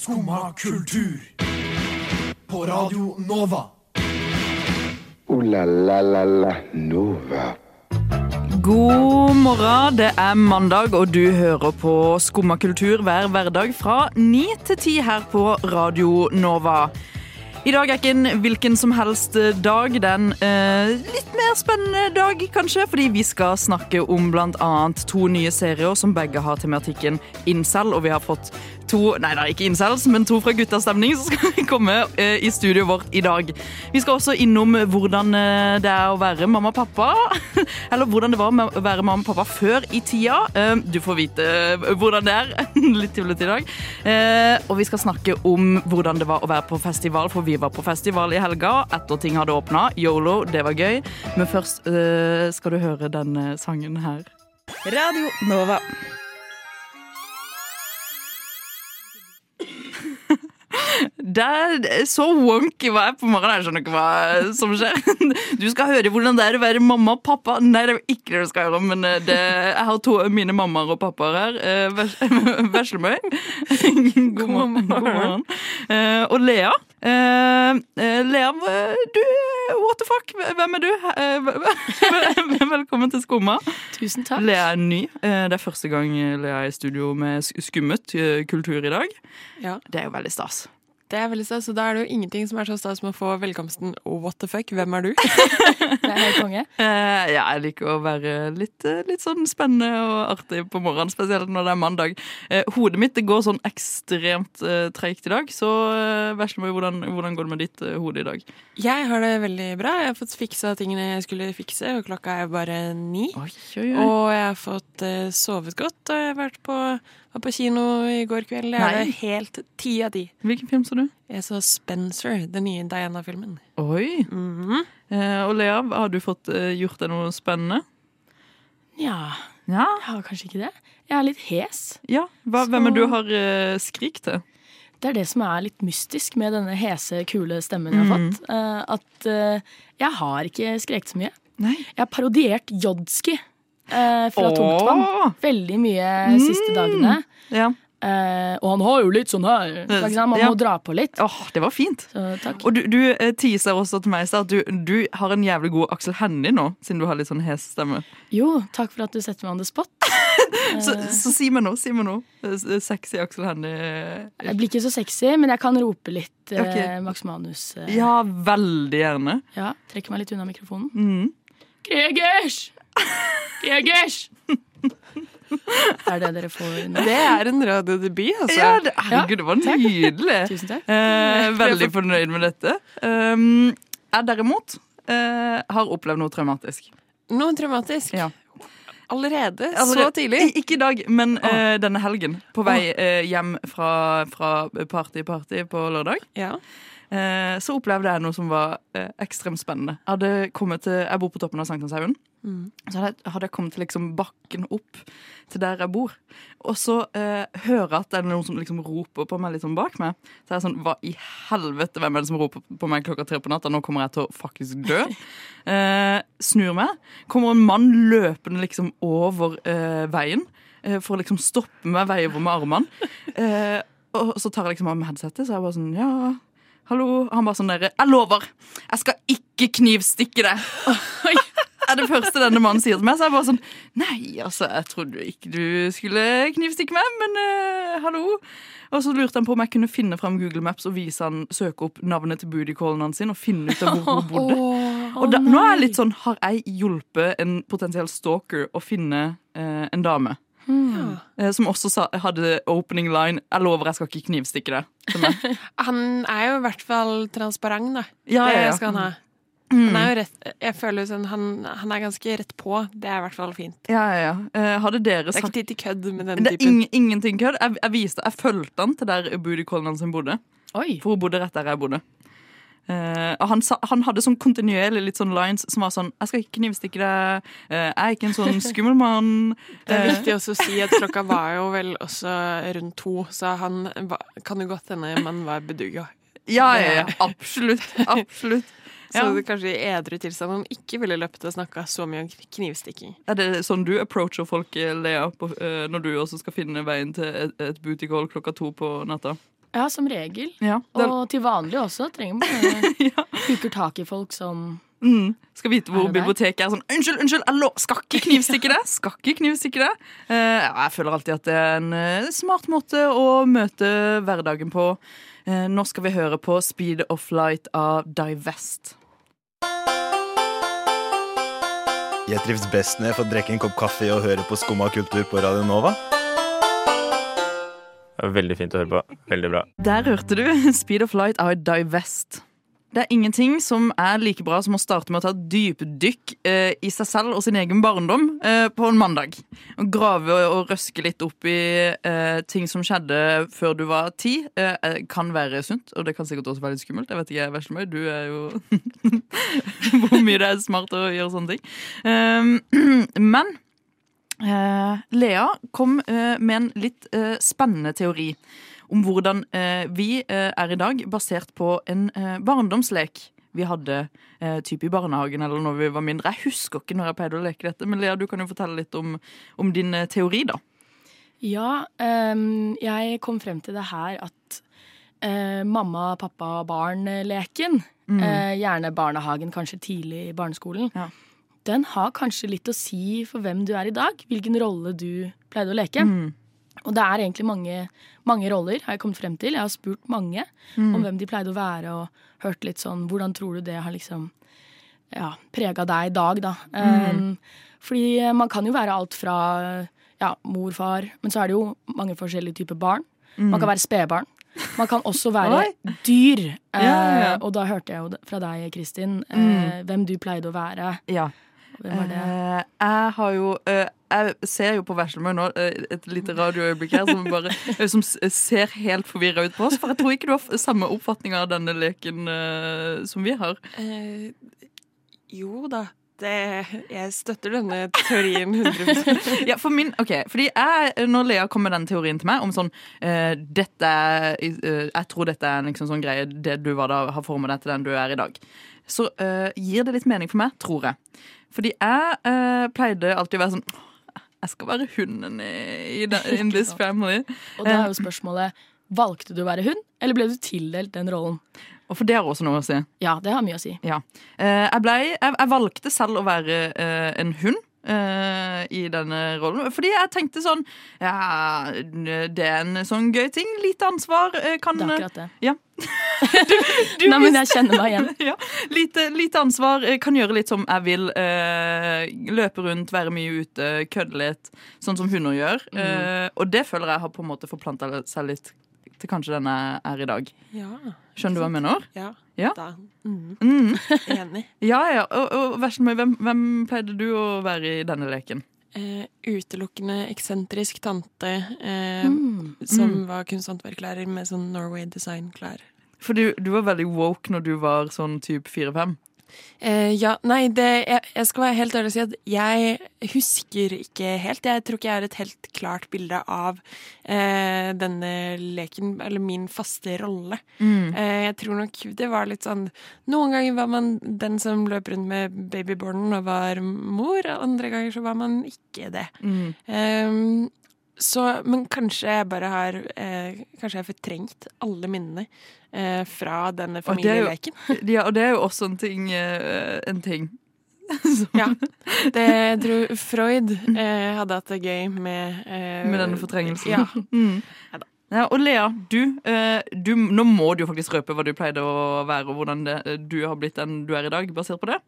Skumma kultur. På Radio Nova. O-la-la-la-la-Nova. God morgen, det er mandag, og du hører på Skumma kultur hver hverdag fra ni til ti her på Radio Nova. I dag er ikke en hvilken som helst dag. Det er en eh, litt mer spennende dag, kanskje, fordi vi skal snakke om bl.a. to nye serier som begge har tematikken incel, og vi har fått to nei da, ikke incels, men to fra Guttastemning som skal komme eh, i studioet vårt i dag. Vi skal også innom hvordan eh, det er å være mamma og pappa. Eller hvordan det var å være mamma og pappa før i tida. Eh, du får vite hvordan det er litt tullete i dag. Og vi skal snakke om hvordan det var å være på festival, for vi var på festival i helga etter ting hadde åpna. Yolo, det var gøy. Men først skal du høre denne sangen her. Radio Nova. Er så wonky hva jeg på morgenen. Jeg skjønner ikke hva som skjer. Du skal høre hvordan det er å være mamma og pappa. Nei, det er ikke det du skal høre, men det, jeg har to av mine mammaer og pappaer her. Eh, Veslemøy. God morgen. God morgen. Eh, Og Lea. Eh, eh, Lea, du, what the fuck? Hvem er du? Eh, Velkommen til Skumma. Tusen takk. Lea er ny. Det er første gang Lea er i studio med skummet kultur i dag. Ja, Det er jo veldig stas. Det er veldig stas, så da er det jo ingenting som er så stas som å få velkomsten oh, what the fuck, hvem er du? Det er helt konge. Uh, ja, jeg liker å være litt, eh, litt sånn spennende og artig på morgenen, spesielt når det er mandag. Uh, hodet mitt det går sånn ekstremt uh, treigt i dag, så eh, Veslemøy, hvordan, hvordan går det med ditt uh, hode i dag? Jeg har det veldig bra. Jeg har fått fiksa tingene jeg skulle fikse, og klokka er bare ni. Oi, oi, oi. Og jeg har fått sovet godt, og jeg har vært på, var på kino i går kveld. Jeg Nei. er helt ti av ti. Hvilken film så du? Jeg så Spencer, den nye Diana-filmen. Oi. Mhm. Eh, og Lea, har du fått eh, gjort deg noe spennende? Ja, Ja. jeg har kanskje ikke det. Jeg er litt hes. ja. Hva, Så- Hvem er du har eh, skrik til? Det er det som er litt mystisk med denne hese, kule stemmen jeg har Mm. fått. eh, at eh, jeg har ikke skreket så mye. Nei. Jeg har parodiert Jodski eh, fra Åh! Tungtvann veldig mye de siste dagene. Ja. Eh, og han har jo litt sånn her. Er ikke sant? Man Ja. må dra på litt. Åh, det var fint. Så takk. Og du, du eh, teaser også til meg i stad at du, du har en jævlig god Aksel Hennie nå, siden du har litt sånn hes stemme. Jo, takk for at du setter meg on the spot. Så, så si meg nå, si meg nå. Eh, Sexy Aksel Hennie. Jeg blir ikke så sexy, men jeg kan rope litt eh, Ok. Max Manus. eh. Ja, veldig gjerne. ja. Trekker meg litt unna mikrofonen. Mhm. Gregers! er det dere får nå? Det er en radiodebut, altså. Ja, det, herregud, det var nydelig. Tusen takk. Eh, veldig fornøyd med dette. Um, jeg derimot eh, har opplevd noe traumatisk. Noe traumatisk. Ja. Allerede? Allerede- Så tidlig? I- Ikke i dag, men eh, denne helgen. På vei eh, hjem fra, fra party-party på lørdag. Ja. Eh, så opplevde jeg noe som var eh, ekstremt spennende. Jeg, hadde kommet til, jeg bor på toppen av Sankthanshaugen. Så hadde jeg, kommet til liksom bakken opp til der jeg bor. Og så eh, hører jeg at det er noen som liksom roper på meg litt sånn bak meg. Så jeg er sånn, hva i helvete, hvem er det som roper på meg klokka tre på natta? Nå kommer jeg til å faktisk dø. Eh, snur meg. Kommer en mann løpende liksom over eh, veien. eh, For å liksom stoppe meg, veive med armene. Eh, og så tar jeg liksom av meg headsetet, så jeg bare sånn, ja... Hallo. Han bare sånn der Jeg lover! Jeg skal ikke knivstikke deg! er det første denne mannen sier til meg. Så er jeg bare sånn Nei, altså, jeg trodde ikke du skulle knivstikke meg, men uh, hallo. Og så lurte han på om jeg kunne finne fram Google Maps og vise han, søke opp navnet til bootycallen hans sin og finne ut av hvor hun bodde. Og da, nå er jeg litt sånn Har jeg hjulpet en potensiell stalker å finne uh, en dame? Eh, som også sa, hadde opening line 'Jeg lover, jeg skal ikke knivstikke deg'. Han er jo i hvert fall transparent, da. Ja, det ja, ja. skal han ha. Han er jo rett Jeg føler sånn, han, han er ganske rett på. Det er i hvert fall fint. Ja, ja, ja. Eh, hadde dere sagt... Det er ikke tid til kødd med den Det er typen. ing, ingenting kødd. Jeg, jeg viste, jeg fulgte han til der bootycallen sin bodde. Oi. For hun bodde rett der jeg bodde. Uh, og han, sa, han hadde sånn kontinuerlig litt sånn lines som var sånn 'Jeg skal ikke knivstikke deg. Uh, jeg er ikke en sånn skummel mann.' Det er viktig også å si at klokka var jo vel også rundt to, så han kan jo godt hende man var bedugga. ja, ja, ja. Absolutt. Absolutt. Så Ja. kanskje i edru tilstand han ikke ville løpt og snakka så mye om knivstikking. Er det sånn du approacher folk, eh, Lea, på, eh, når du også skal finne veien til et, et butikkhold klokka to på natta? Ja, som regel. Ja, det, Og til vanlig også. Trenger man ja. huker tak i folk som mm, skal vite hvor Er biblioteket er sånn Unnskyld, unnskyld, lå, skal ikke knivstikke det! Skal ikke knivstikke det. Uh, jeg føler alltid at det er en uh, smart måte å møte hverdagen på. Uh, nå skal vi høre på Speed of Light av Divest. Jeg trives best når jeg får drikke en kopp kaffe og høre på Skumma kultur på Radio Nova. Veldig fint å høre på. Veldig bra. Der hørte du Speed of Light av Divest. Det er ingenting som er like bra som å starte med å ta et dypdykk eh, i seg selv og sin egen barndom eh, på en mandag. Å grave og røske litt opp i eh, ting som skjedde før du var ti, eh, eh, kan være sunt. Og det kan sikkert også være litt skummelt. Jeg vet ikke, Veslemøy, du er jo Hvor mye det er smart å gjøre sånne ting. Um, men Eh, Lea kom med en litt spennende teori om hvordan eh, vi eh, er i dag, basert på en eh, barndomslek vi hadde eh, typ i barnehagen eller når vi var mindre. Jeg husker ikke når jeg pleide å leke dette, men Lea, du kan jo fortelle litt om, om din teori, da. Ja, um, jeg kom frem til det her at uh, mamma, pappa, barn-leken, eh, gjerne barnehagen, kanskje tidlig i barneskolen, Ja. den har kanskje litt å si for hvem du er i dag, hvilken rolle du pleide å leke. Og det er egentlig mange, mange roller, har jeg kommet frem til. Jeg har spurt mange om hvem de pleide å være, og hørt litt sånn Hvordan tror du det har liksom ja, prega deg i dag, da? Um, fordi man kan jo være alt fra ja, mor, far, men så er det jo mange forskjellige typer barn. Man kan være spedbarn. Man kan også være dyr. Eh, Ja, ja, ja. og da hørte jeg jo fra deg, Kristin, eh, hvem du pleide å være. Ja. Hvem er det? Eh, jeg har jo eh, Jeg ser jo på Veslemøy nå, eh, et lite radioøyeblikk her, som bare Som ser helt forvirra ut på oss. For jeg tror ikke du har samme oppfatning av denne leken som vi har. Eh, jo da. Det, jeg støtter denne teorien 100 Ja, for min, ok, fordi jeg, Når Lea kom med den teorien til meg om sånn uh, dette eh, Jeg tror dette er en liksom sånn greie det du var da, har formet deg til den du er i dag. Så eh, gir det litt mening for meg, tror jeg. Fordi jeg eh, pleide alltid å være sånn Jeg skal være hunden i, i den, in this family. Og da er jo spørsmålet Valgte du å være hund, eller ble du tildelt den rollen? Og for det har også noe å si. Ja, det har mye å si. Ja. Eh, jeg, ble, jeg, jeg valgte selv å være eh, en hund. Eh, I denne rollen. Fordi jeg tenkte sånn Ja, det er en sånn gøy ting. Lite ansvar uh, kan Det er akkurat det. Ja. Du Nei, men jeg kjenner meg igjen. ja. lite, lite ansvar. eh, Kan gjøre litt som jeg vil. Uh, løpe rundt, være mye ute, kødde litt. Sånn som hunder gjør. Mm. Eh, og det føler jeg har på en måte forplanta seg litt til kanskje denne er i dag. Ja. Skjønner du hva jeg mener? ja. Ja. Da. Mm, Mm. enig. Ja, ja. Og, og Veslemøy, hvem, hvem pleide du å være i denne leken? Eh, utelukkende eksentrisk tante eh, Mm. som var kunsthåndverklærer med sånn Norway Design-klær. For du, du var veldig woke når du var sånn type fire-fem. Eh, ja, nei, det, jeg, jeg skal være helt ærlig og si at jeg husker ikke helt. Jeg tror ikke jeg har et helt klart bilde av eh, denne leken, eller min faste rolle. Eh, jeg tror nok det var litt sånn Noen ganger var man den som løp rundt med babybornen og var mor, andre ganger så var man ikke det. Mm. Så, men kanskje jeg bare har eh, Kanskje jeg har fortrengt alle minnene eh, fra denne Og det er jo- familieleken. Ja, og det er jo også en ting. eh, en ting. Ja. Det, tror Freud eh, hadde hatt det gøy med eh, Med denne fortrengelsen. Ja. Mm. Ja, og Lea, du, eh, du, nå må du jo faktisk røpe hva du pleide å være, og hvordan det, du har blitt den du er i dag, basert på det.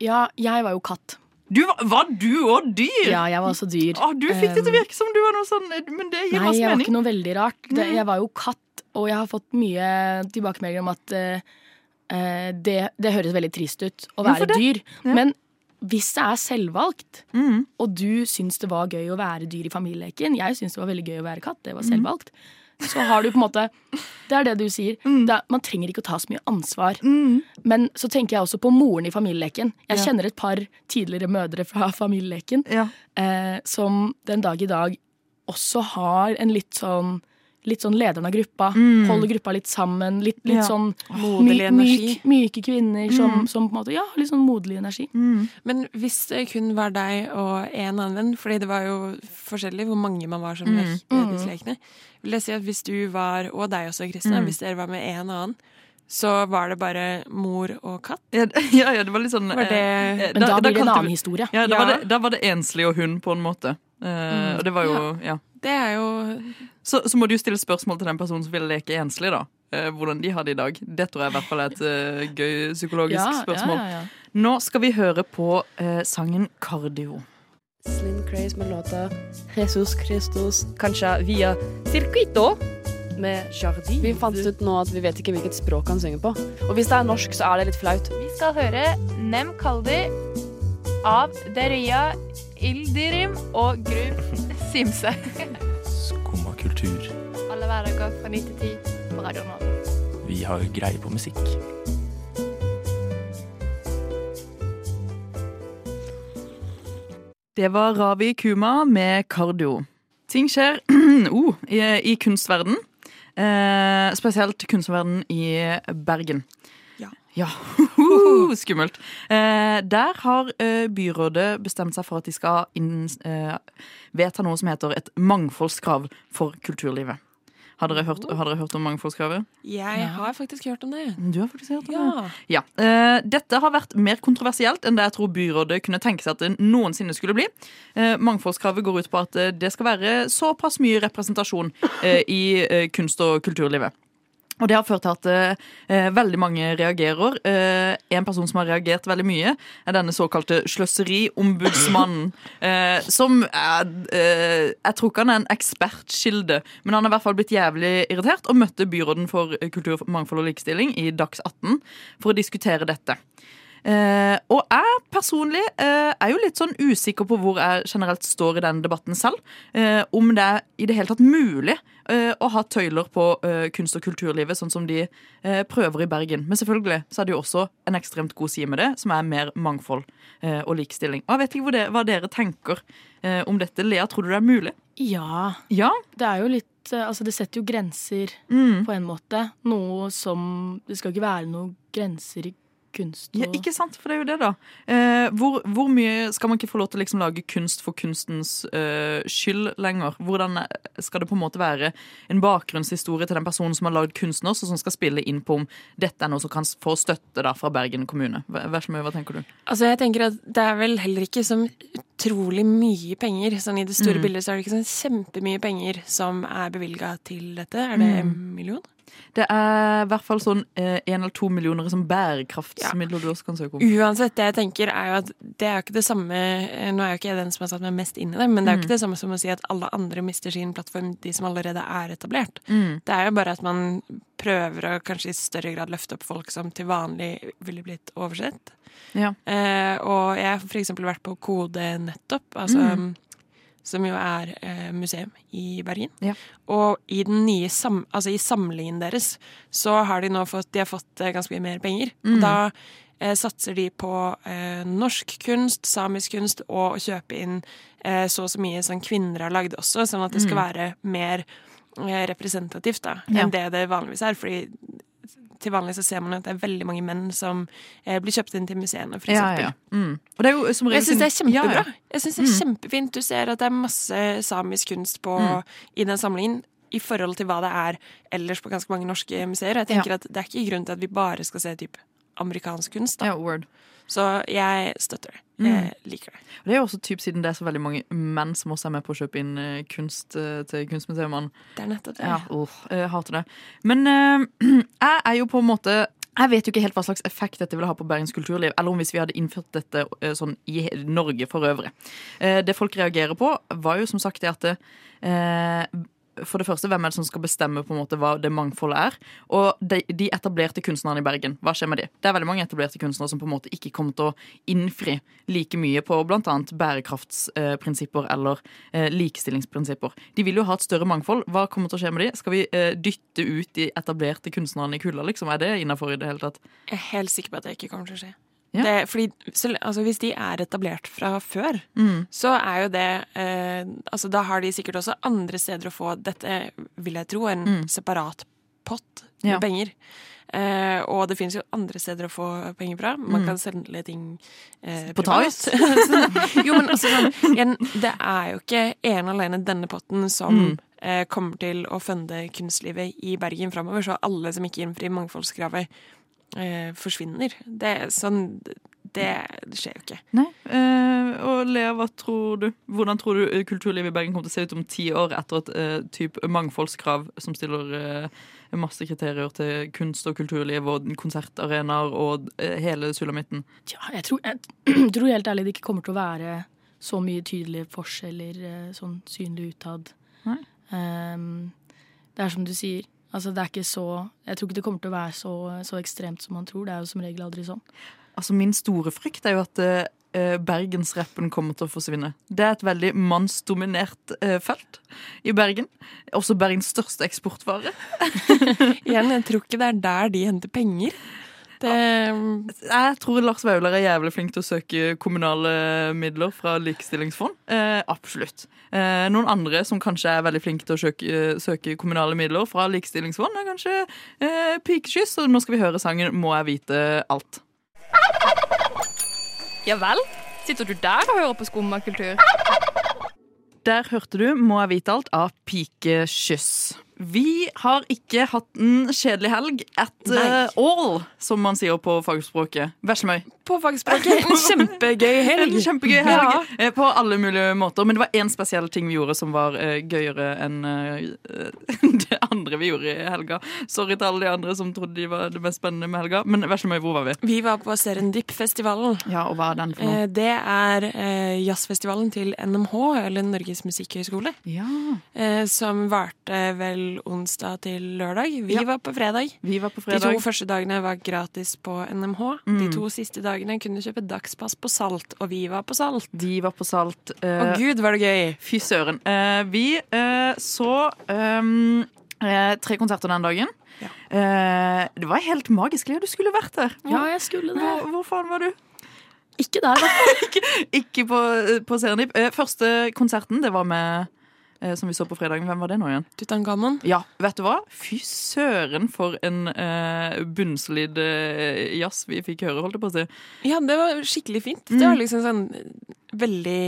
Ja, jeg var jo katt. Du, var, du òg dyr? Ja, jeg var også dyr. Å, du fikk det til å Um, virke som du var noe sånn Men det gir Nei, masse jeg var ikke noe veldig rart. Det, jeg var jo katt, og jeg har fått mye tilbakemeldinger om at eh, det, det høres veldig trist ut å være dyr. Ja. Men hvis det er selvvalgt, Mm. og du syns det var gøy å være dyr i familieleken Jeg syns det var veldig gøy å være katt. Det var selvvalgt. Så har du på en måte Det er det du sier. Det er, man trenger ikke å ta så mye ansvar. Mm. Men så tenker jeg også på moren i familieleken. Jeg Ja. kjenner et par tidligere mødre fra familieleken Ja. eh, som den dag i dag også har en litt sånn litt sånn lederen av gruppa. Mm. Holder gruppa litt sammen. Litt, litt Ja. sånn Moderlig energi. myk, myke kvinner som, Mm. som på en måte Ja, litt sånn moderlig energi. Men hvis det kun var deg og en annen venn, fordi det var jo forskjellig hvor mange man var som Mm. lekte vil jeg si at hvis du var, og deg også, Kristina, Mm. hvis dere var med en annen, så var det bare mor og katt? Ja, ja, ja, det var litt sånn Var det eh, Men da, blir det en annen vi- historie. Ja, da, Ja. Var det, da var det enslig og hund, på en måte. Eh, Og det var jo, ja. Det er jo Så, så må du stille spørsmål til den personen som ville leke enslig, da. Eh, hvordan de har det i dag. Det tror jeg i hvert fall er et uh, gøy psykologisk Ja, spørsmål. ja, ja, ja. Nå skal vi høre på uh, sangen 'Cardio'. Slim Craze med låta Jesus Christus, kanskje via Circuito med Jardin. Vi fant ut nå at vi vet ikke hvilket språk han synger på. Og hvis det er norsk, så er det litt flaut. Vi skal høre Nem Kaldi av Deria Ildirim og Gru Simse. Skumma kultur. Alle hverdager fra 9 til 10 på Radio Nova. Vi har greie på musikk. Det var Ravi Kuma med kardio. Ting skjer oh, i, i kunstverden. Eh, spesielt kunstverden i Bergen. Ja. Ja, Skummelt. Eh, der har eh, byrådet bestemt seg for at de skal inn, eh, vedta noe som heter et mangfoldskrav for kulturlivet. Har dere hørt, har dere hørt om mangfoldskravet? Jeg har faktisk hørt om det. Du har faktisk hørt om det? Ja. Ja. Eh, dette har vært mer kontroversielt enn det jeg tror byrådet kunne tenke seg at det noensinne skulle bli. Eh, mangfoldskravet går ut på at eh, det skal være såpass mye representasjon eh, i eh, kunst- og kulturlivet. Og det har ført til at eh, veldig mange reagerer. Eh, en person som har reagert veldig mye, er denne såkalte sløseriombudsmannen. Eh, som er eh, Jeg tror ikke han er en ekspertkilde, men han har i hvert fall blitt jævlig irritert og møtte byråden for kultur, mangfold og likestilling i Dags 18 for å diskutere dette. Eh, og jeg personlig eh, er jo litt sånn usikker på hvor jeg generelt står i den debatten selv. Eh, om det er i det hele tatt mulig eh, å ha tøyler på eh, kunst- og kulturlivet, sånn som de eh, prøver i Bergen. Men selvfølgelig så er det jo også en ekstremt god side med det, som er mer mangfold og likestilling. Og jeg vet ikke hvor det, hva dere tenker om dette. Lea, tror du det er mulig? Ja. Ja. Det er jo litt Altså, det setter jo grenser Mm. på en måte. Noe som Det skal ikke være noen grenser i kunst og Ja, ikke sant? For det er jo det, da. Eh, hvor, hvor mye skal man ikke få lov til å liksom lage kunst for kunstens eh, skyld lenger? Hvordan eh, skal det på en måte være en bakgrunnshistorie til den personen som har lagd kunsten også, som skal spille inn på om dette er noe som kan få støtte da fra Bergen kommune? Vær så mye, hva tenker du? Altså, jeg tenker at det er vel heller ikke så utrolig mye penger. Sånn I det store Mm. bildet så er det ikke sånn kjempemye penger som er bevilga til dette. Er det en million? Det er i hvert fall sånn én eller to millioner som bærekraftsmidler du også kan søke om. Uansett, det jeg tenker er jo at det er jo ikke det samme eh, Nå er jo ikke jeg den som har satt meg mest inn i det, men det er jo Mm. ikke det samme som å si at alle andre mister sin plattform, de som allerede er etablert. Mm. Det er jo bare at man prøver å kanskje i større grad løfte opp folk som til vanlig ville blitt oversett. Ja. Eh, og jeg har for eksempel vært på Kode nettopp, altså, Mm. Som jo er eh, museum i Bergen. Ja. Og i den nye sam, altså i samlingen deres så har de nå fått, de har fått eh, ganske mye mer penger. Mm. Og da eh, satser de på eh, norsk kunst, samisk kunst og å kjøpe inn eh, så og så mye som kvinner har lagd også, sånn at det skal Mm. være mer representativt da, Ja. enn det det vanligvis er. Fordi til vanlig så ser man at det er veldig mange menn som eh, blir kjøpt inn til museene, for Ja, eksempel. ja. Mm. Og det er jo som Og jeg syns det er kjempebra. Ja, ja. Jeg synes det er kjempefint. Du ser at det er masse samisk kunst på, Mm. i den samlingen. I forhold til hva det er ellers på ganske mange norske museer. Jeg tenker Ja. at Det er ikke grunn til at vi bare skal se typ amerikansk kunst. Da. Ja, word. Så jeg støtter det. Jeg liker det. Og Det er jo også typ siden det er så veldig mange menn som også er med på å kjøpe inn eh, kunst eh, til kunstmuseumene. Det er nettopp det. Ja, oh, jeg hater det. Men uh, jeg er jo på en måte jeg vet jo ikke helt hva slags effekt dette ville ha på Bergens kulturliv, eller om hvis vi hadde innført dette sånn i Norge for øvrig. Det folk reagerer på, var jo som sagt det at for det første, hvem er det som skal bestemme på en måte hva det mangfoldet er? Og de, de etablerte kunstnerne i Bergen, hva skjer med de? Det er veldig mange etablerte kunstnere som på en måte ikke kommer til å innfri like mye på bl.a. bærekraftsprinsipper eller eh, likestillingsprinsipper. De vil jo ha et større mangfold. Hva kommer til å skje med de? Skal vi eh, dytte ut de etablerte kunstnerne i kulda, liksom? Er det innafor i det hele tatt? Jeg er helt sikker på at det ikke kommer til å skje. Ja. Det, fordi så, altså, Hvis de er etablert fra før, Mm. så er jo det eh, altså, Da har de sikkert også andre steder å få dette, vil jeg tro, en Mm. separat pott med Ja. penger. Eh, og det finnes jo andre steder å få penger fra. Man Mm. kan sende ting eh, På privat. Jo, men altså, sånn, igjen, det er jo ikke ene og alene denne potten som Mm. eh, kommer til å funde kunstlivet i Bergen framover. Så alle som ikke innfrir mangfoldskravet, eh, forsvinner. Det, sånn, det skjer jo ikke. Nei. Eh, og Lea, hva tror du? hvordan tror du eh, kulturlivet i Bergen kommer til å se ut om ti år etter et eh, typ mangfoldskrav som stiller eh, masse kriterier til kunst og kulturliv og konsertarenaer og eh, hele sulamitten? Ja, jeg tror, jeg tror helt ærlig det ikke kommer til å være så mye tydelige forskjeller sånn synlig utad. Nei. Um, det er som du sier. Altså, det er ikke så Jeg tror ikke det kommer til å være så, så ekstremt som man tror. Det er jo som regel aldri sånn. Altså Min store frykt er jo at uh, bergensrappen kommer til å forsvinne. Det er et veldig mannsdominert uh, felt i Bergen. Også Bergens største eksportvare. Igjen, jeg tror ikke det er der de henter penger. Det, Jeg tror Lars Vaular er jævlig flink til å søke kommunale midler fra likestillingsfond. Eh, absolutt. Eh, noen andre som kanskje er veldig flinke til å søke, søke kommunale midler fra likestillingsfond, er kanskje eh, Pikeskyss, Og nå skal vi høre sangen 'Må jeg vite alt'. Ja vel? Sitter du der og hører på skummakultur? Der hørte du 'Må jeg vite alt' av Pikekyss. Vi har ikke hatt en kjedelig helg at Nei. eh, all, som man sier på fagspråket. Veslemøy. på fagspråket, en kjempegøy helg. En kjempegøy helg Ja. eh, på alle mulige måter. Men det var én spesiell ting vi gjorde som var uh, gøyere enn uh, det andre vi gjorde i helga. Sorry til alle de andre som trodde de var det mest spennende med helga. Men Veslemøy, hvor var vi? Vi var på Serendip-festivalen. Ja, og hva er den for noe? Det er jazzfestivalen til NMH, eller Norges musikkhøgskole, Ja, som varte vel onsdag til lørdag. Vi Ja. var på fredag. vi var på De to første dagene var gratis på NMH. Mm. De to siste dagene kunne du kjøpe dagspass på Salt, og vi var på Salt. De var på Salt. Å eh, gud, var det gøy! Fy søren. Uh, vi uh, så ehm, eh, tre konserter den dagen. Ja. Eh, det var helt magisk. Lea, du skulle vært der. Hvor, Ja, jeg skulle det. hvor, hvor faen var du? Ikke der, da. Ikke på, på Serendip. Eh, første konserten, det var med eh, Som vi så på fredagen. Hvem var det nå igjen? Tutankhamon. Ja, vet du hva? Fy søren for en eh, bunnsolid eh, jazz vi fikk høre, holdt jeg på å si. Ja, det var skikkelig fint. Mm. Det var liksom sånn veldig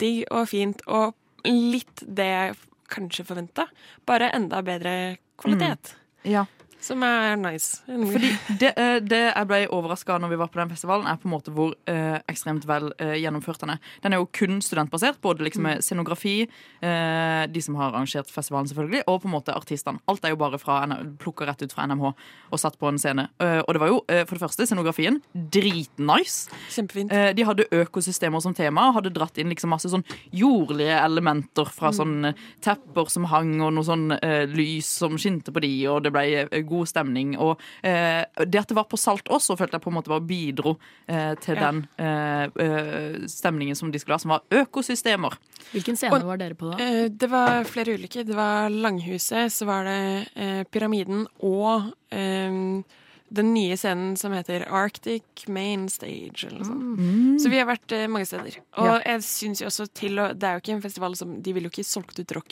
digg og fint, og litt det jeg kanskje forventa. Bare enda bedre kvalitet. Ja. Som er nice. Fordi det, eh, det jeg ble overraska når vi var på den festivalen, er på en måte hvor eh, ekstremt vel eh, gjennomført den er. Den er jo kun studentbasert, både liksom med scenografi, eh, de som har arrangert festivalen, selvfølgelig, og på en måte artistene. Alt er jo bare fra, plukka rett ut fra NMH og satt på en scene. Eh, og det var jo eh, for det første scenografien dritnice. Kjempefint. Eh, de hadde økosystemer som tema, hadde dratt inn liksom masse sånn jordlige elementer fra sånn eh, tepper som hang, og noe sånn lys som skinte på de, og det ble god stemning. Og eh, det at det var på Salt også, følte jeg på en måte bare bidro eh, til Ja. den eh, eh, stemningen som de skulle ha, som var økosystemer. Hvilken scene Og- var dere på da? Eh, Det var flere ulike. Det var Langhuset, så var det eh, Pyramiden og eh, den nye scenen som heter Arctic Main Stage. Eller noe sånt. Så vi har vært eh, mange steder. Og Ja. jeg synes jo også til å Det er jo ikke en festival som De vil jo ikke solgt ut rock.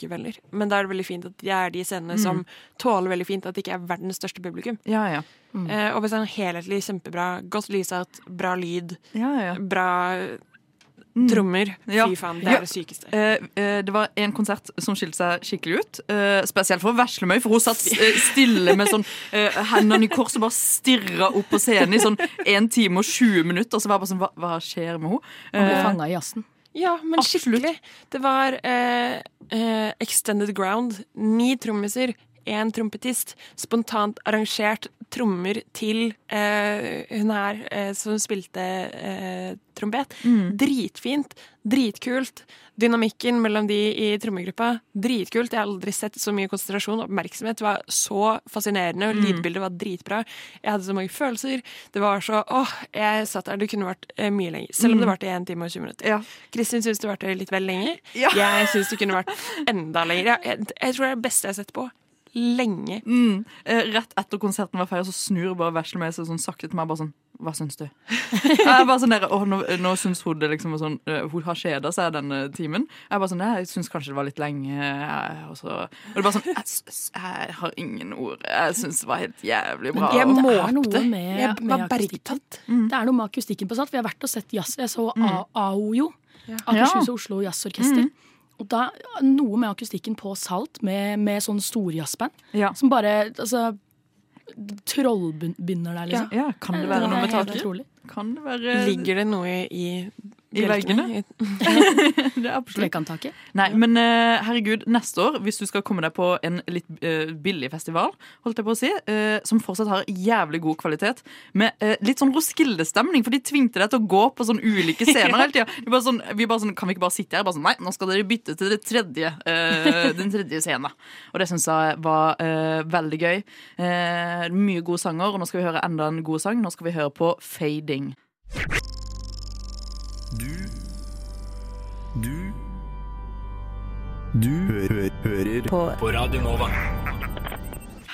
Men da er det veldig fint at det er de scenene som tåler veldig fint at det ikke er verdens største publikum. Ja, ja. Eh, og hvis det er helhetlig kjempebra, godt lysatt, bra lyd, ja, ja. bra trommer Ja. Fy faen, det Ja. er det sykeste. Eh, eh, det var en konsert som skilte seg skikkelig ut. eh, spesielt for Veslemøy, for hun satt stille med sånn hendene i kors og bare stirra opp på scenen i sånn 1 time og 20 minutter. Og så var jeg bare sånn, hva, hva skjer med henne? Hun ble fanga i jazzen. Ja, men Absolutt. skikkelig. Det var eh, eh, Extended Ground. Ni trommiser, én trompetist. Spontant arrangert trommer til eh, hun her eh, som spilte eh, trompet. Mm. Dritfint. Dritkult. Dynamikken mellom de i trommegruppa, dritkult. Jeg har aldri sett så mye konsentrasjon og oppmerksomhet. Det var så fascinerende, og Mm. lydbildet var dritbra. Jeg hadde så mange følelser. Det var så Åh, jeg satt der. Det kunne vært eh, mye lenger. Selv om det varte 1 time og 20 minutter. Mm. Ja. Kristin syns det varte litt vel lenge. Ja. Jeg syns det kunne vært enda lenger. Jeg, jeg, jeg tror det er det beste jeg har sett på lenge. Mm. Eh, Rett etter konserten var ferdig, så snur bare Veslemøy seg sånn sakte til meg. bare sånn, Hva syns du? Jeg er bare sånn der, å, nå, nå syns hun det liksom var sånn øh, Hun har kjeda seg denne timen. Jeg er bare sånn, jeg syns kanskje det var litt lenge. jeg, Og, så, og det er bare sånn Jeg, jeg har ingen ord. Jeg syns det var helt jævlig bra. Jeg er noe måpte. med, Jeg var bergtatt. Det er noe med akustikken på sant Vi har vært og sett jazz. Jeg så A- AOJO. Akershus og Oslo Jazzorkester. Og da, Noe med akustikken på Salt, med, med sånn storjazzband, Ja. som bare altså, trollbinder deg, liksom. ja, kan det være Det noe med taket? Kan det være Ligger det noe i I veggene? Det er absolutt. Nei, men uh, herregud, neste år, hvis du skal komme deg på en litt uh, billig festival, holdt jeg på å si, uh, som fortsatt har jævlig god kvalitet, med litt sånn Roskilde-stemning, for de tvingte deg til å gå på sånne ulike scener hele tida. Sånn, vi bare sånn, kan vi ikke bare sitte her? Bare sånn, Nei, nå skal dere bytte til det tredje, eh, den tredje scenen. Og det syns jeg var veldig gøy. Eh, mye gode sanger, og nå skal vi høre enda en god sang. Nå skal vi høre på Fading. Du Du Du hø hører på. på Radio Nova.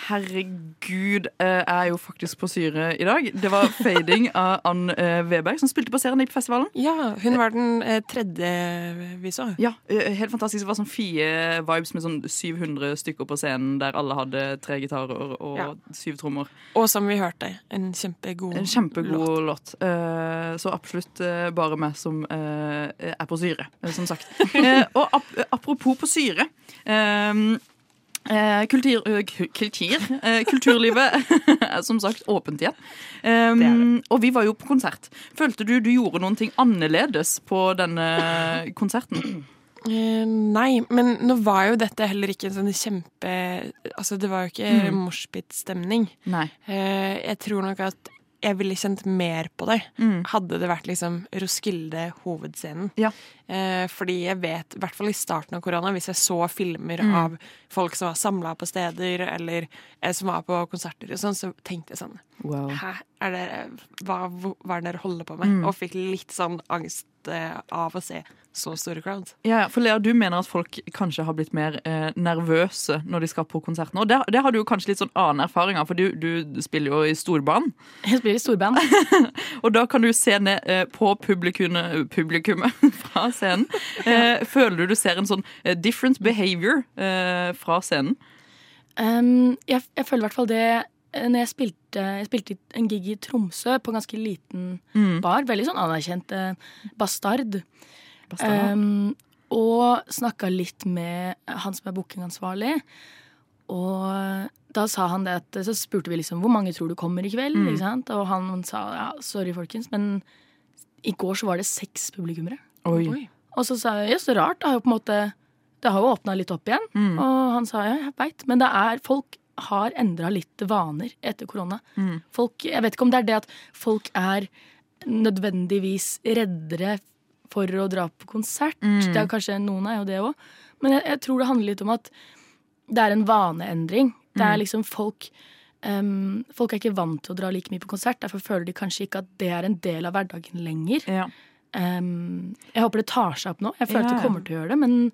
Herregud, eh, jeg er jo faktisk på syre i dag. Det var 'Fading' av Ann eh, Weberg, som spilte på serien i festivalen. Ja, hun var den eh, tredje vi så. Ja, helt fantastisk. Det var sånn fire vibes med sånn 700 stykker på scenen, der alle hadde tre gitarer og Ja. syv trommer. Og som vi hørte, en kjempegod En kjempegod låt. låt. så absolutt bare meg som er på syre, som sagt. Og ap apropos på syre. Eh, kultur, eh, ku- kultur eh, kulturlivet er som sagt åpent igjen. Um, og vi var jo på konsert. Følte du du gjorde noen ting annerledes på denne konserten? Eh, nei, men nå var jo dette heller ikke en sånn kjempe Altså, det var jo ikke Mm. moshpit-stemning. Eh, jeg tror nok at jeg ville kjent mer på det. Mm. Hadde det vært liksom Roskilde hovedscenen. Ja. Eh, fordi jeg vet, i hvert fall i starten av korona, hvis jeg så filmer Mm. av folk som var samla på steder, eller eh, som var på konserter og sånn, så tenkte jeg sånn Wow. Hæ, er det, hva, hva er det dere holder på med? Mm. Og fikk litt sånn angst eh, av å se så store crowds. Ja, ja, for Lea, du mener at folk kanskje har blitt mer eh, nervøse når de skal på konserten. Og det, det har du jo kanskje litt sånn annen erfaring av, for du, du spiller jo i storband. Jeg spiller i storband. Og da kan du se ned eh, på publikummet, publikummet fra scenen. Eh, føler du du ser en sånn eh, different behavior eh, fra scenen? Um, jeg, jeg føler i hvert fall det når jeg spilte, jeg spilte en gig i Tromsø på en ganske liten Mm. bar. Veldig sånn anerkjent eh, bastard. Bastard. Um, og snakka litt med han som er bookingansvarlig. Og da sa han det at Så spurte vi liksom hvor mange tror du kommer i kveld. Mm. Ikke sant? Og han sa ja, sorry, folkens, men i går så var det seks publikummere. Oi. Og så sa jeg ja, så rart. Det har jo på en måte Det har jo åpna litt opp igjen. Mm. Og han sa ja, jeg veit. Men det er folk har endra litt vaner etter korona. Mm. Folk, jeg vet ikke om det er det at folk er nødvendigvis reddere for å dra på konsert. Mm. Det er kanskje Noen er jo det òg. Men jeg, jeg tror det handler litt om at det er en vaneendring. Det er Mm. liksom folk um, Folk er ikke vant til å dra like mye på konsert. Derfor føler de kanskje ikke at det er en del av hverdagen lenger. Ja. Um, jeg håper det tar seg opp nå. Jeg føler at Ja, det kommer til å gjøre det. Men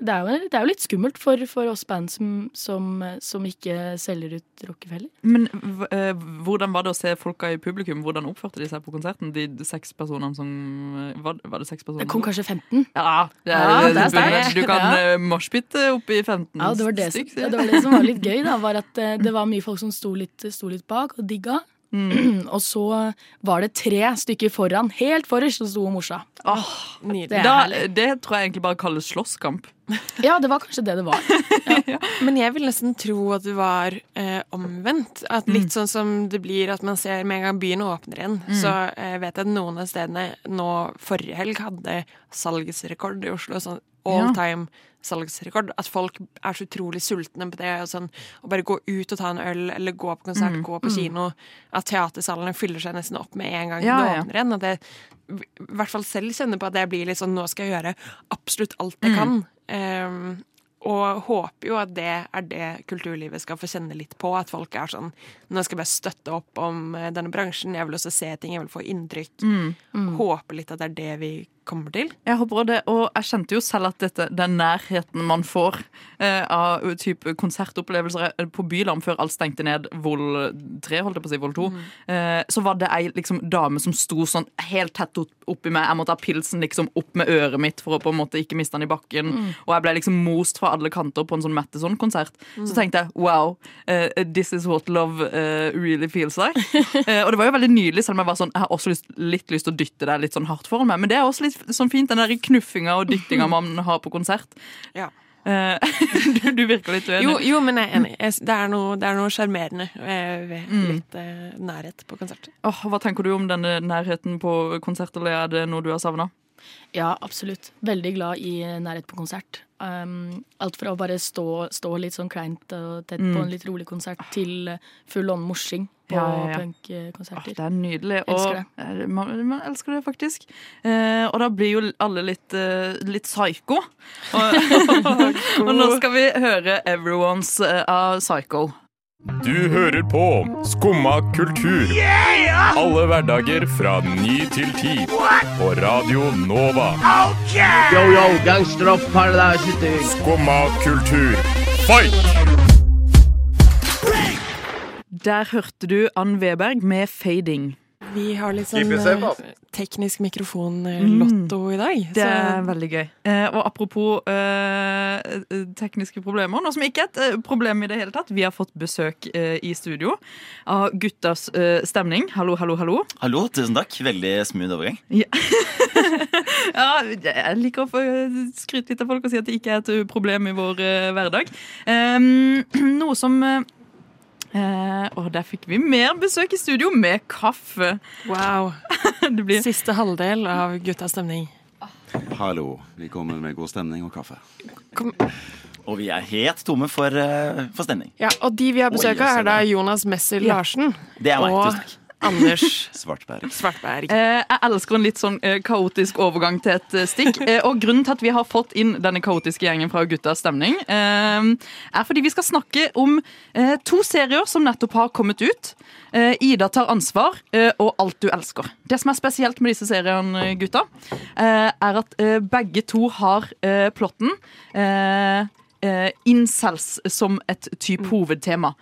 det er jo, det er jo litt skummelt for, for oss band som, som, som ikke selger ut Rockefeller. Men eh, hvordan var det å se folka i publikum? Hvordan oppførte de seg på konserten? De seks personene som eh, Var, var det seks personer? Det kom kanskje 15. Ja, det er, Ja, det er sterkt. Du kan Ja. uh, moshpitte opp i 15 Ja, det var det, som, ja, det var det som var litt gøy, da, var at eh, det var mye folk som sto litt, sto litt bak og digga. og så var det tre stykker foran, helt forrest, som sto og morsa. Oh, Det Da, det tror jeg egentlig bare kalles slåsskamp. Ja, det var kanskje det det var. Men jeg vil nesten tro at det var eh, omvendt. At litt sånn som det blir at man ser med en gang byen åpner igjen, så eh, vet jeg at noen av stedene nå forrige helg hadde salgsrekord i Oslo. Sånn all time salgsrekord. At folk er så utrolig sultne på det. Og sånn, å bare gå ut og ta en øl, eller gå på konsert, gå på kino. At teatersalene fyller seg nesten opp med en gang Ja, det åpner igjen. At jeg i hvert fall selv kjenner på at jeg blir litt sånn nå skal jeg gjøre absolutt alt jeg kan. Um, og håper jo at det er det kulturlivet skal få kjenne litt på. At folk er sånn Nå skal jeg bare støtte opp om eh, denne bransjen. Jeg vil også se ting, jeg vil få inntrykk. Håper litt at det er det vi kommer til. Jeg håper det, og jeg kjente jo selv at dette, den nærheten man får eh, av type konsertopplevelser eh, på Bylarm før alt stengte ned, Vold 3, holdt jeg på å si, Vold 2, eh, så var det ei liksom, dame som sto sånn helt tett oppi meg. Jeg måtte ha pilsen liksom opp med øret mitt for å på en måte ikke miste den i bakken. Og jeg ble liksom most fra alle kanter på en sånn Matteson-konsert. Så tenkte jeg wow, uh, this is what love uh, really feels like. Eh, og det var jo veldig nydelig, selv om jeg var sånn, jeg har også lyst, litt lyst til å dytte deg litt sånn hardt foran meg. Men det er også litt sånn fint, den der knuffinga og dyttinga man har på konsert. Ja. Eh, du, du virker litt uenig. Jo, jo, men jeg er enig. Det er noe, det er sjarmerende eh, ved litt eh, nærhet på konsert. Åh, hva tenker du om denne nærheten på konsert, eller Er det noe du har savna? Ja, absolutt. Veldig glad i nærhet på konsert. Um, alt fra å bare stå, stå litt sånn kleint og tett på en litt rolig konsert, til full on morsing på Ja, ja, ja. Punkkonserter. det er nydelig. Elsker og, det. Man, man elsker det faktisk. Eh, og da blir jo alle litt, uh, litt psycho. Og, og nå skal vi høre 'Everyone's' eh, uh, Psycho. Du hører på Skumma kultur. Alle hverdager fra ny til ti. På Radio Nova. Yo, yo, gangsteropp, paradise, Skumma kultur, fight! Der hørte du Ann Weberg med 'Fading'. Vi har litt sånn eh, teknisk mikrofon-lotto i dag. Det er veldig gøy. Eh, og apropos eh, eh, tekniske problemer, noe som ikke er et eh, problem i det hele tatt. Vi har fått besøk eh, i studio av guttas eh, stemning. Hallo, hallo, hallo. Hallo, tusen takk. Veldig smooth overgang. Ja, jeg liker å få skryte litt av folk og si at det ikke er et problem i vår eh, hverdag. Um, noe som Og der fikk vi mer besøk i studio med kaffe. wow. Det blir Siste halvdel av Guttas stemning. Hallo. Vi kommer med god stemning og kaffe. Kom. Og vi er helt tomme for, eh, for stemning. Ja, og de vi har besøk av, er da. Jonas Messer Larsen Det er meg. og Tusen takk. Anders Svartberg. Svartberg. Eh, jeg elsker en litt sånn eh, kaotisk overgang til et eh, stikk. Eh, og grunnen til at vi har fått inn denne kaotiske gjengen fra Guttas stemning, eh, er fordi vi skal snakke om eh, to serier som nettopp har kommet ut. Eh, Ida tar ansvar eh, og Alt du elsker. Det som er spesielt med disse seriene, gutta, eh, er at eh, begge to har eh, plotten. Eh, incels som et type hovedtema.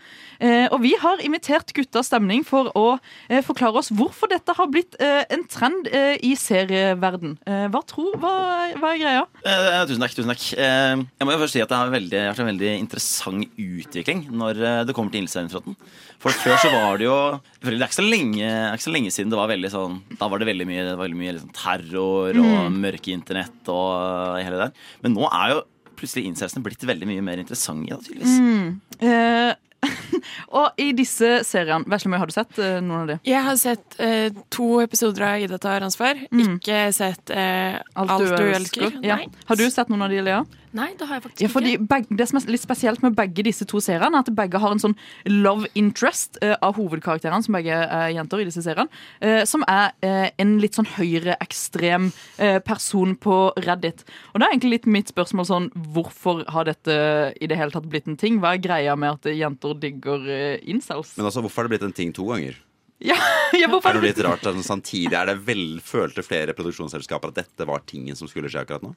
Eh, og vi har invitert Guttas stemning for å eh, forklare oss hvorfor dette har blitt eh, en trend eh, i serieverden. Eh, hva tror hva, hva er greia? Eh, tusen takk. tusen takk Eh, Jeg må jo først si at det har veldig, vært en veldig interessant utvikling når det kommer til Ildseinfronten. For før så var det jo Det er ikke så lenge, ikke så lenge siden det var veldig sånn Da var det veldig mye, det var veldig mye liksom terror og mørke internett og hele det der. Men nå er jo plutselig incelsene blitt veldig mye mer interessante, da, tydeligvis. Eh, og i disse seriene Veslemøy, har du sett eh, noen av de? Jeg har sett eh, to episoder av Ida tar ansvar. Ikke sett eh, Alt, du, elsker. Ja. Har du sett noen av de, Lea? Nei, det har jeg faktisk Ja, fordi beg- Det som er litt spesielt med begge disse to seriene, er at begge har en sånn love interest uh, av hovedkarakterene, som begge er jenter i disse seriene, uh, som er uh, en litt sånn høyreekstrem uh, person på Reddit. Og det er egentlig litt mitt spørsmål sånn Hvorfor har dette i det hele tatt blitt en ting? Hva er greia med at jenter digger eh, incels? Men altså, hvorfor har det blitt en ting to ganger? Ja, ja, hvorfor Er det litt rart at samtidig er det vel, følte flere produksjonsselskaper at dette var tingen som skulle skje akkurat nå?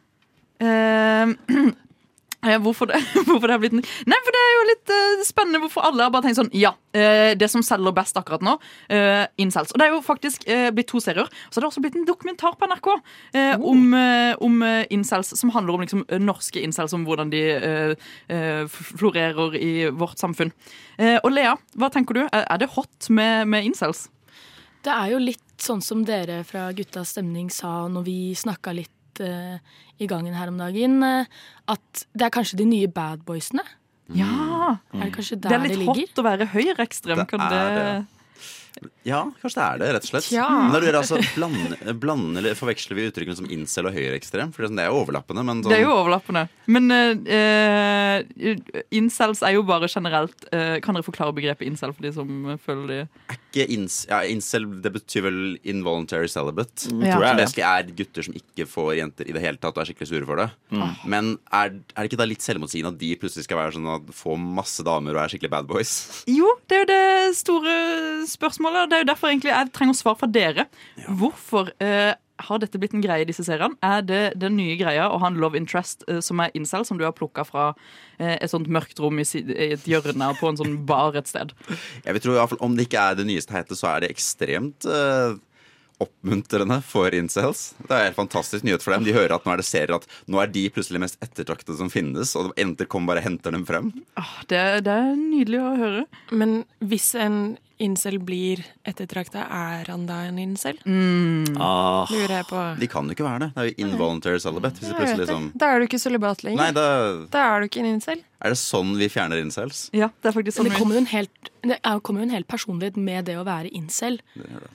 Eh, eh, hvorfor, det, hvorfor det har blitt Nei, for det er jo litt eh, spennende hvorfor alle har bare tenkt sånn Ja, eh, det som selger best akkurat nå, uh, incels. Og det er jo faktisk eh, blitt to serier. Så det har også blitt en dokumentar på NRK eh, om, om incels, som handler om liksom, norske incels, om hvordan de florerer i vårt samfunn. Eh, og Lea, hva tenker du? Er er det hot med, med incels? Det er jo litt sånn som dere fra Guttas stemning sa når vi snakka litt eh, i gangen her om dagen, uh, at det er kanskje de nye bad boysene. Ja! Er det Det er litt det hot å være høyreekstrem. Det det det. Ja, kanskje det er det, rett og slett. Ja. Men lurer altså, blande, blande, eller Forveksler vi uttrykkene som incel og høyreekstrem? For det er jo overlappende. Men sånn, Det er jo overlappende. Men eh, eh, incels er jo bare generelt uh, Kan dere forklare begrepet incel for de som føler de ikke ins, ja, incel det betyr vel involuntary celibate. Mm. Tror jeg det er gutter som ikke får jenter i det hele tatt og er skikkelig sure for det. Men er, er det ikke da litt selvmotsigende at de plutselig skal være sånn at få masse damer og er skikkelig bad boys? Jo, det er jo det store spørsmålet. Det er jo derfor egentlig jeg trenger svar fra dere. Hvorfor eh, har dette blitt en greie i disse seriene? Er det den nye greia å ha en love interest eh, som er incel, som du har plukka fra eh, et sånt mørkt rom i, i et hjørne på en sånn bar et sted? Jeg vil tro i hvert fall Om det ikke er det nyeste heite, så er det ekstremt eh, oppmuntrende for incels. Det er en helt fantastisk nyhet for dem. De hører at nå er det serier at nå er de plutselig mest ettertraktede som finnes, og jenter kommer bare og henter dem frem. Ah, det, det er nydelig å høre. Men hvis en incel blir ettertrakta, er han da en incel? Ah, Lurer jeg på. De kan jo ikke være det. Det er jo involuntary celibate. Liksom Da er du ikke sølibat lenger. Nei, da Da er du ikke en incel. er det sånn vi fjerner incels. Ja, det er faktisk sånn det kommer jo en helt, det er- kommer jo en hel personlighet med det å være incel.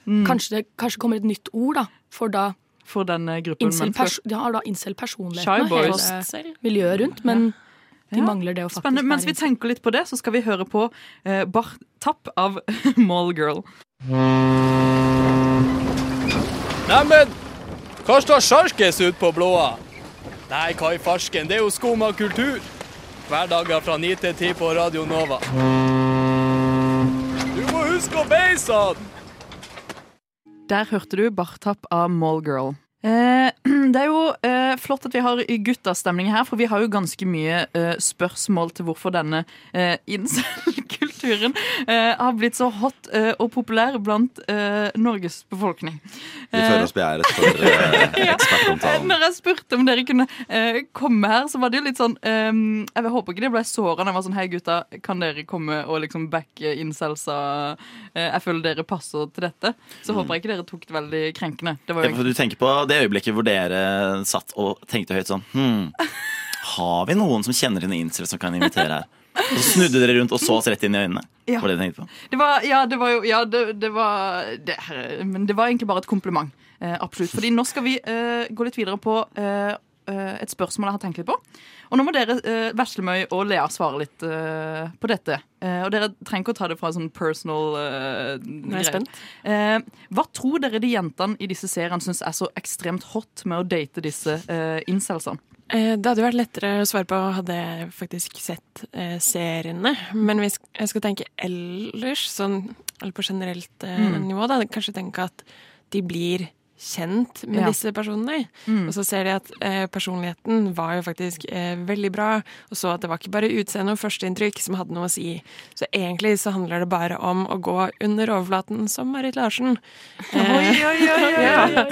Mm. Kanskje det kanskje kommer et nytt ord, da. For da for den eh, gruppen incel mennesker. de har da incel-personligheten og hele miljøet rundt, men de Ja. mangler det å faktisk Spennende. Mens vi tenker litt på det, så skal vi høre på eh, Bart Tapp av Mallgirl. Neimen, hva står sjarkes ut på blåa? Nei, hva i farsken, det er jo skum av kultur. Hverdager fra 9 til 10 på Radio Nova. Du må huske å beise han! Der hørte du Bartapp av Mallgirl. Eh, det er jo eh, flott at vi har guttastemning her, for vi har jo ganske mye uh, spørsmål til hvorfor denne uh, incel-kulturen eh, har blitt så hot eh, og populær blant eh, Norges befolkning. Vi føler oss begjæret for ekspertomtalen. Når jeg spurte om dere kunne komme her, så var det jo litt sånn eh, Jeg håper ikke det ble såra jeg var sånn Hei, gutta, kan dere komme og liksom backe incelsa? Jeg føler dere passer til dette. Så håper jeg ikke dere tok det veldig krenkende. Det var jo Du tenker på det øyeblikket hvor dere satt og tenkte høyt sånn Hm, Har vi noen som kjenner en incel som kan invitere her? Og så snudde dere rundt og så oss rett inn i øynene. Ja. Var det du tenkte på? Det var, ja, det var jo Ja, det, det var det, Men det var egentlig bare et kompliment. Eh, absolutt. Fordi nå skal vi eh, gå litt videre på eh, eh, et spørsmål jeg har tenkt litt på. Og nå må dere, eh, Veslemøy og Lea, svare litt eh, på dette. Eh, og dere trenger ikke å ta det fra sånn personal Nå jeg spent. Eh, hva tror dere de jentene i disse seriene syns er så ekstremt hot med å date disse eh, incelsene? Eh, Det hadde vært lettere å svare på hadde jeg faktisk sett eh, seriene. Men hvis jeg skal tenke ellers, sånn, eller på generelt eh, Mm. nivå, da, kanskje tenke at de blir kjent med Ja. disse personene. Mm. Og så ser de at eh, personligheten var jo faktisk eh, veldig bra, og så at det var ikke bare utseende og førsteinntrykk som hadde noe å si. Så egentlig så handler det bare om å gå under overflaten som Marit Larsen. Eh, Oi, oi, oi, oi, oi. ja.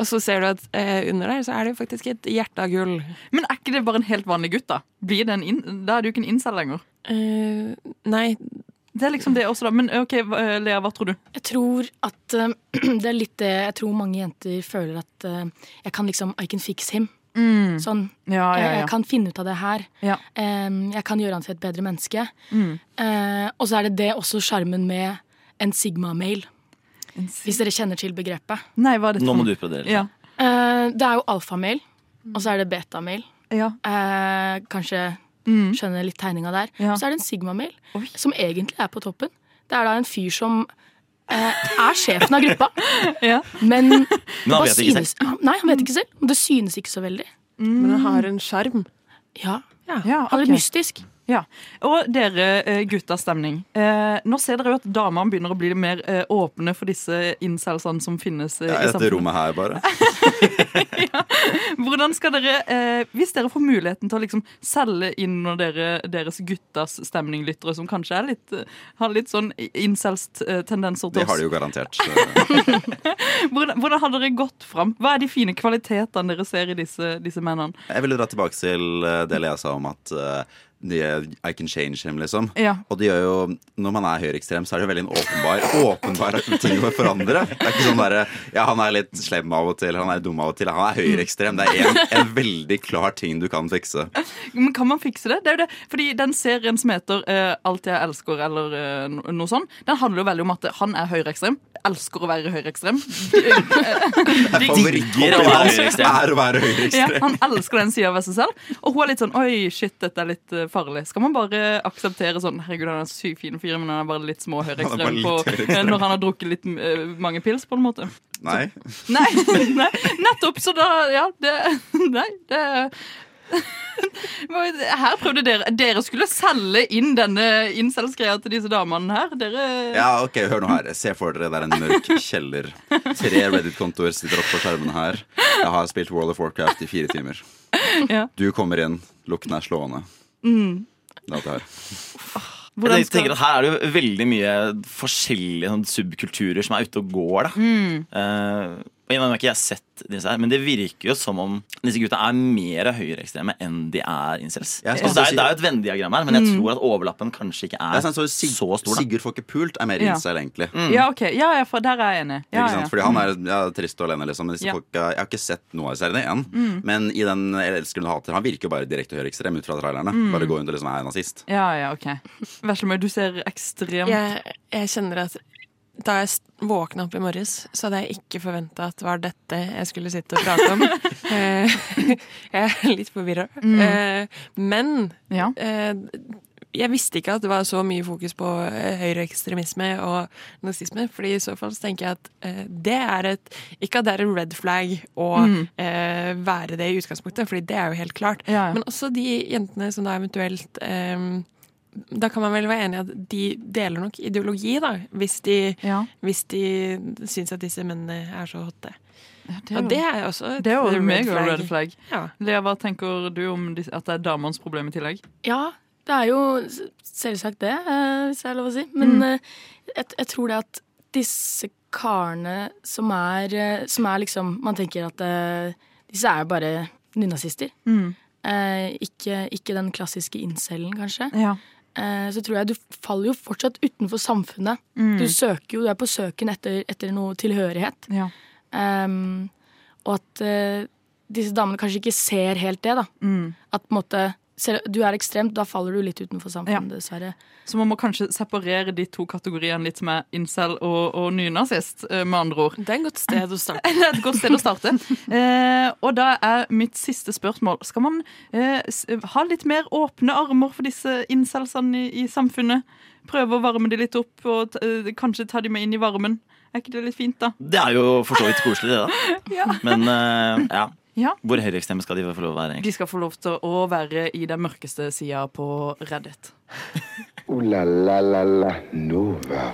Og så ser du at eh, under der så er det jo faktisk et hjerte av gull. Men er ikke det bare en helt vanlig gutt, da? Blir det en in da er du ikke en incel lenger. Eh, nei. Det er liksom det også, da. Men ok, eh, Lea, hva tror du? Jeg tror at uh, det er litt det Jeg tror mange jenter føler at uh, jeg kan liksom I can fix him. Sånn. Ja, ja, Jeg, ja. jeg kan finne ut av det her. Ja. Em, jeg kan gjøre han til et bedre menneske. Mm. Uh, og så er det det også sjarmen med en sigma-mail. Hvis dere kjenner til begrepet. Nei, hva er dette Nå må du brodere. Ja. Eh, det er jo alfamil, og så er det betamil. Ja. Eh, kanskje Mm. skjønner litt tegninga der. Ja. Så er det en sigma-mail, som egentlig er på toppen. Det er da en fyr som eh, er sjefen av gruppa, Ja. men Men han vet ikke synes- Nei, han vet ikke selv. Men det synes ikke så veldig. Men han har en sjarm. Ja. Ja, Han er litt mystisk. Ja. Og dere eh, guttas stemning. Eh, nå ser dere jo at damene begynner å bli mer eh, åpne for disse incelsene som finnes Ja, i dette rommet her, bare. Hvordan skal dere, eh, Hvis dere får muligheten til å liksom selge inn når dere, deres guttas stemning-lyttere, som kanskje litt, har litt sånn incels-tendenser til oss Det har de jo garantert. Hvordan, hvordan har dere gått fram? Hva er de fine kvalitetene dere ser i disse, disse mennene? Jeg ville dra tilbake til det jeg sa om at I can change him, liksom. Ja. Og det gjør jo, når man er høyreekstrem, så er det veldig en åpenbar, åpenbar ting å forandre. Det er ikke sånn derre Ja, han er litt slem av og til, han er dum av og til. Han er høyreekstrem. Det er en, en veldig klar ting du kan fikse. Men kan man fikse det? Det er jo det. Fordi den serien som heter uh, Alt jeg elsker, eller uh, noe sånt, den handler jo veldig om at han er høyreekstrem. Elsker å være høyreekstrem. Digger å være høyreekstrem. Ja, han elsker den sida ved seg selv. Og hun er litt sånn Oi, shit, dette er litt eh, farlig. Skal man bare akseptere sånn Herregud, han er en sykt fin fyr, men han er bare litt små høyreekstrem når han har drukket litt uh, mange pils, på en måte. Nei. Nei, nei nettopp! Så da Ja, det Nei, det Her prøvde dere Dere skulle selge inn denne incels-greia til disse damene her. Dere Ja, ok, Hør nå her. Se for dere det er en mørk kjeller. Tre Reddit-kontoer sitter oppe på skjermene her. Jeg har spilt World of Warcraft i fire timer. Ja. Du kommer inn, lukten er slående. Mm. Det alt jeg. Jeg tenker at Her er det jo veldig mye forskjellige sånn, subkulturer som er ute og går. da Mm. Eh, og jeg har ikke jeg sett disse her Men det virker jo som om disse gutta er mer høyreekstreme enn de er incels. Altså, det, er, det er jo et Venn-diagram her, men jeg Mm. tror at overlappen kanskje ikke er, er sånn, så Sig så stor. da Sigurd får ikke pult, er mer Ja. incel, egentlig. Mm. Ja, ok. Ja, for der er jeg enig. Ja, Ikke sant? ja. Fordi han er ja, trist og alene, liksom. Men disse Ja. folka, jeg har ikke sett noe av seriene igjen. Mm. Men i den Jeg elsker hun hater, han virker jo bare direkte høyreekstrem ut fra trailerne. Mm. Bare går rundt og liksom er nazist. Ja, ja, ok. Veslemøy, du ser ekstremt Jeg, jeg kjenner at da jeg våkna opp i morges, så hadde jeg ikke forventa at det var dette jeg skulle sitte og prate om. Eh, jeg er litt forvirra. Mm. Eh, Men Ja. eh, jeg visste ikke at det var så mye fokus på høyreekstremisme og nazisme. fordi i så fall så tenker jeg at det er et Ikke at det er en red flag å Mm. være det i utgangspunktet, fordi det er jo helt klart. Ja, ja. Men også de jentene som da eventuelt da kan man vel være enig i at de deler nok ideologi, da, hvis de, Ja. hvis de syns at disse mennene er så hotte. det er Ja, jo- det er også et Det er jo red mega flag. red flag. Ja. Lea, hva tenker du om at det er damenes problem i tillegg? Ja, det er jo selvsagt det, eh, hvis det er lov å si. Men Mm. eh, jeg, jeg tror det at disse karene som er, eh, som er liksom Man tenker at disse er jo bare nynazister. Mm. Eh, ikke, ikke den klassiske incelen, kanskje. Ja. Eh, så tror jeg du faller jo fortsatt utenfor samfunnet. Mm. Du søker jo, du er på søken etter, etter noe tilhørighet. Ja. Um, og at uh, disse damene kanskje ikke ser helt det, da. Mm. At på en måte Du er ekstremt, da faller du litt utenfor samfunnet, dessverre. Så man må kanskje separere de to kategoriene litt med incel og, og nynazist, eh, med andre ord. Det er et godt sted å starte. det er et godt sted å starte. Eh, og da er mitt siste spørsmål Skal man eh, ha litt mer åpne armer for disse incelsene i, i samfunnet? Prøve å varme de litt opp, og t eh, kanskje ta de med inn i varmen? Er ikke det litt fint, da? Det er jo for så vidt koselig, det, da. Ja. Men eh, ja. Ja. Hvor høyreekstreme skal de få lov å være? egentlig? De skal få lov til å være i den mørkeste sida på Reddit. uh, la la la la Nova.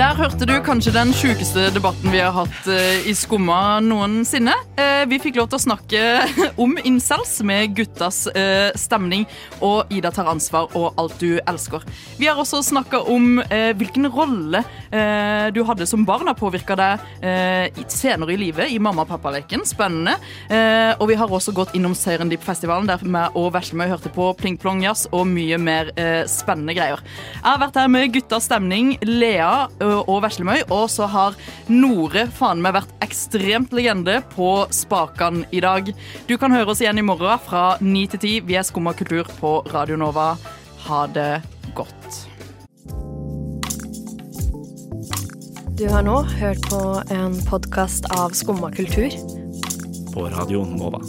Der hørte du kanskje den sjukeste debatten vi har hatt eh, i Skumma noensinne. Eh, vi fikk lov til å snakke om incels med guttas eh, stemning og Ida tar ansvar og alt du elsker. Vi har også snakka om hvilken rolle du hadde som barn har påvirka deg senere i livet i mamma- og pappaleken. Spennende. Og vi har også gått innom Serendip-festivalen der meg og Veslemøy hørte på Pling Plong Jazz og mye mer spennende greier. Jeg har vært her med guttas stemning, Lea og Veslemøy, og så har Nore faen meg vært ekstremt legende på spakan i dag. Du kan høre oss igjen i morgen fra 9 til 10. Vi er Skumma kultur på Radio Nova. Ha det godt. Du har nå hørt på en podkast av Skumma kultur. På Radio Nova.